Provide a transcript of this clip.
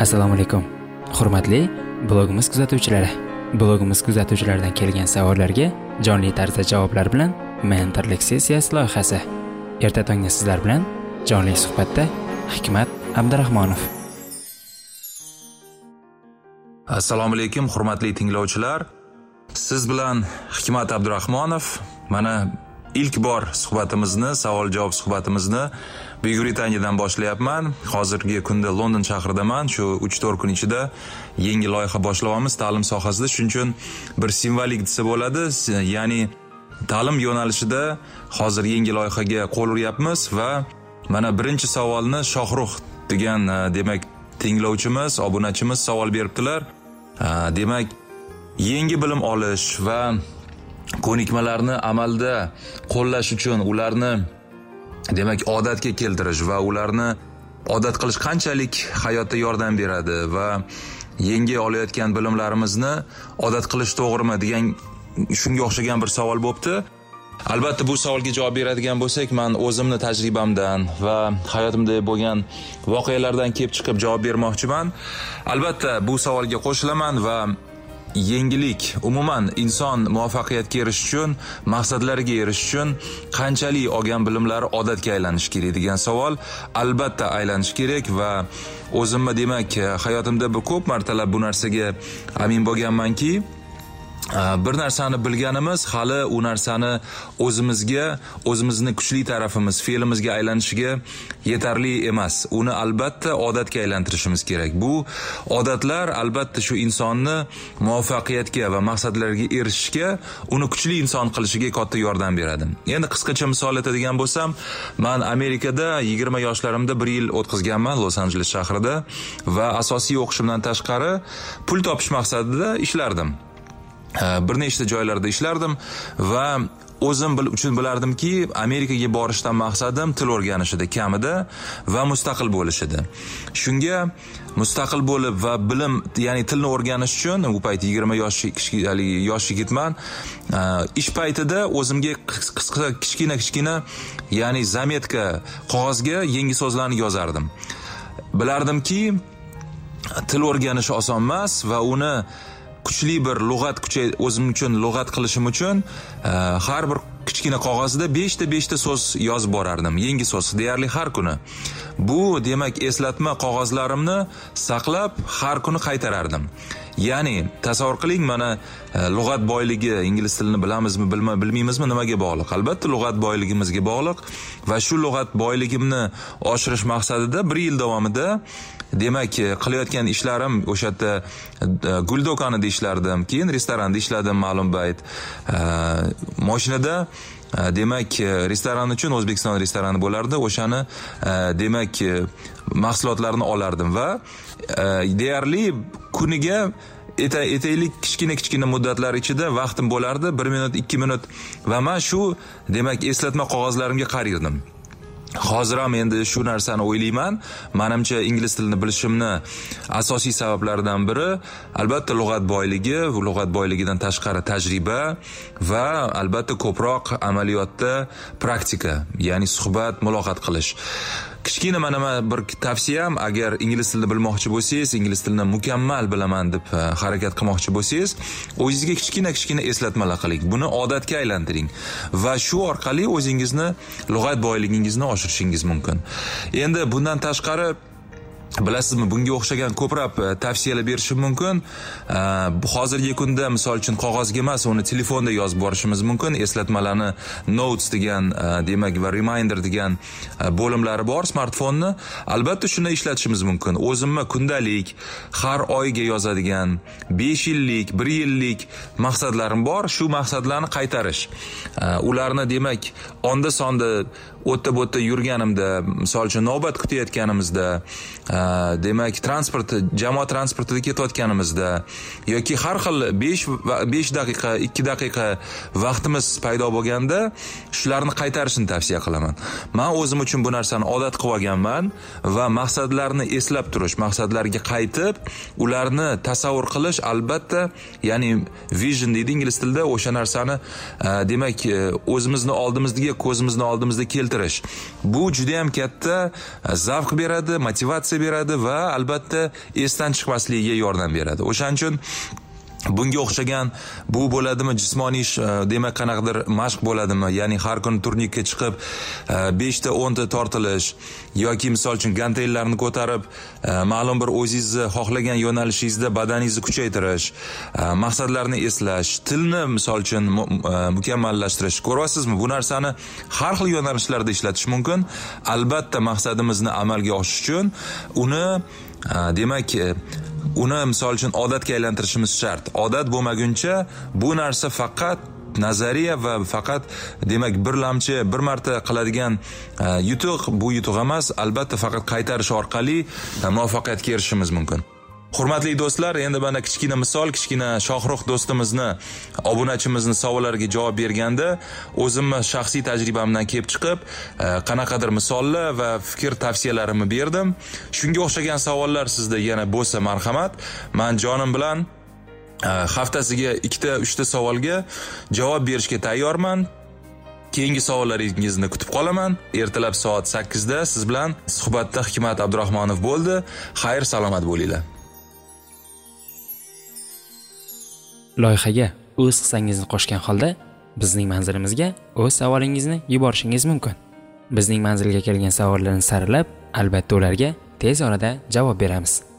assalomu alaykum hurmatli blogimiz kuzatuvchilari. Blogimiz kuzatuvchilaridan kelgan savollarga jonli tarzda javoblar bilan mentorlik sessiyasi loyihasi. Erta tongda sizlar bilan jonli suhbatda hikmat abdurahmonov. Assalomu alaykum hurmatli tinglovchilar. Siz bilan hikmat abdurahmonov. Mana ilk bor suhbatimizni savol javob suhbatimizni buyuk britaniyadan boshlayapman. Hozirgi kunda london shahridaman. Shu uch to'rt kun ichida yangi loyiha boshlayapmiz ta'lim sohasida. Shuning uchun bir simvolik desa bo'ladi. Ya'ni ta'lim yo'nalishida hozir yangi loyihaga qo'l uryapmiz va mana birinchi savolni shohruh degan e, demak tinglovchimiz obunachimiz savol beribdilar. E, demak yangi bilim olish va ko'nikmalarni amalda qo'llash uchun ularni demak odatga keltirish va ularni odat qilish qanchalik hayotda yordam beradi va yangi olayotgan bilimlarimizni odat qilish to'g'rimi degan shunga o'xshagan bir savol bo'libdi albatta bu savolga javob beradigan bo'lsak man o'zimni tajribamdan va hayotimda bo'lgan voqealardan kelib chiqib javob bermoqchiman. Albatta bu savolga qo'shilaman va yengillik umuman inson muvaffaqiyatga erishish uchun maqsadlariga erishish uchun qanchalik olgan bilimlari odatga aylanishi kerak degan savol albatta aylanishi kerak va o'zimni demak hayotimda ko'p martalab bu narsaga amin bo'lganmanki Э, bir narsani bilganimiz hali u narsani o'zimizga o'zimizni kuchli tarafimiz fe'limizga aylanishiga yetarli emas. Uni albatta odatga aylantirishimiz kerak. Bu odatlar albatta shu insonni muvaffaqiyatga va maqsadlarga erishishga uni kuchli inson qilishiga katta yordam beradi. Endi qisqacha misol aytadigan bo'lsam man amerikada yigirma yoshlarimda bir yil o'tkazganman los anjeles shahrida va asosiy o'qishimdan tashqari pul topish maqsadida ishlardim. Э, bir nechta joylarda ishlardim va o'zim bil uchun bilardimki amerikaga borishdan maqsadim til o'rganish edi kamida va mustaqil bo'lish edi shunga mustaqil bo'lib va bilim ya'ni tilni o'rganish uchun u payt yigirma yosh haligi yosh yigitman e, ish paytida o'zimga qisqa kichkina kichkina ya'ni zametka qog'ozga yangi so'zlarni yozardim. Bilardimki til o'rganish oson emas va uni kuchli bir lug'at kuchay o'zim uchun lug'at qilishim uchun e, har bir kichkina qog'ozda beshta beshta so'z yozib borardim. Yangi so'z deyarli har kuni. Bu demak eslatma qog'ozlarimni saqlab har kuni qaytarardim. Ya'ni tasavvur qiling mana e, lug'at boyligi ingliz tilini bilamizmi bilmaymizmi nimaga bog'liq? Albatta lug'at boyligimizga bog'liq va shu lug'at boyligimni oshirish maqsadida bir yil davomida demak e, qilayotgan ishlarim o'sha yerda e, gul do'konida ishlardim keyin restoranda ishladim ma'lum payt moshinada demak restoran uchun o'zbekiston restorani bo'lardi. O'shani demak mahsulotlarni olardim va e, deyarli kuniga aytaylik kichkina kichkina muddatlar ichida vaqtim bo'lardi. Bir minut ikki minut va man shu demak eslatma qog'ozlarimga qariydim hozir ham endi shu narsani o'ylayman. Manimcha ingliz tilini bilishimni asosiy sabablaridan biri albatta lug'at boyligi lug'at boyligidan tashqari tajriba va albatta ko'proq amaliyotda praktika ya'ni suhbat muloqot qilish. Kichkina mana bir tavsiyam agar ingliz tilini bilmoqchi bo'lsangiz ingliz tilini mukammal bilaman deb e, harakat qilmoqchi bo'lsangiz o'zingizga kichkina kichkina eslatmalar qiling. Buni odatga aylantiring va shu orqali o'zingizni lug'at boyligingizni oshirishingiz mumkin. Endi bundan tashqari bilasizmi bunga o'xshagan ko'plab e, tavsiyalar berishim mumkin. E, Hozirgi kunda misol uchun qog'ozga emas uni telefonda yozib borishimiz mumkin. Eslatmalarni notes degan e, demak va reminder degan bo'limlari bor smartfonni. Albatta shunda ishlatishimiz mumkin. O'zimni kundalik har oyga yozadigan besh yillik bir yillik maqsadlarim bor. Shu maqsadlarni qaytarish. Ularni demak onda sonda o'tda bu yerda yurganimda misol uchun navbat kutayotganimizda demak transport jamoat transportida ketayotganimizda yoki har xil besh besh daqiqa ikki daqiqa vaqtimiz paydo bo'lganda shularni qaytarishni tavsiya qilaman. Man o'zim uchun bu narsani odat qilib olganman va maqsadlarni eslab turish maqsadlarga qaytib ularni tasavvur qilish albatta ya'ni vision deydi ingliz tilida o'sha narsani e, demak e, o'zimizni oldimizga ko'zimizni oldimizda keltirish. Bu juda yam katta e, zavq beradi motivatsiya beradi beradi va albatta esdan chiqmasligiga yordam beradi. O'shaning uchun bunga o'xshagan bu bo'ladimi? Jismoniy ish e, demak qanaqadir mashq bo'ladimi? Ya'ni har kuni turnikka chiqib e, beshta o'nta tortilish yoki misol uchun gantellarni ko'tarib e, ma'lum bir o'zingizni xohlagan yo'nalishingizda badaningizni kuchaytirish maqsadlarni eslash tilni misol uchun mukammallashtirish. Ko'ryapsizmi? Bu narsani har xil yo'nalishlarda ishlatish mumkin. Albatta maqsadimizni amalga oshish uchun uni demak uni misol uchun odatga aylantirishimiz shart. Odat bo'lmaguncha bu narsa faqat nazariya va faqat demak bir lamchi bir marta qiladigan e, yutuq. Bu yutuq emas albatta faqat qaytarish orqali e, muvaffaqiyatga erishishimiz mumkin. Hurmatli do'stlar endi mana kichkina misol kichkina shohruh do'stimizni obunachimizni savollariga javob berganda o'zimni shaxsiy tajribamdan kelib chiqib e, qanaqadir misollar va fikr tavsiyalarimni berdim. Shunga o'xshagan savollar sizda yana bo'lsa marhamat. Man jonim bilan e, haftasiga ikkita uchta savolga javob berishga tayyorman. Keyingi savollaringizni kutib qolaman. Ertalab soat sakkizda siz bilan suhbatda hikmat abdurahmonov bo'ldi. Xayr salomat bo'linglar. Loyihaga o'z hissangizni qo'shgan holda bizning manzilimizga o'z savolingizni yuborishingiz mumkin. Bizning manzilga kelgan savollarni saralab albatta ularga tez orada javob beramiz.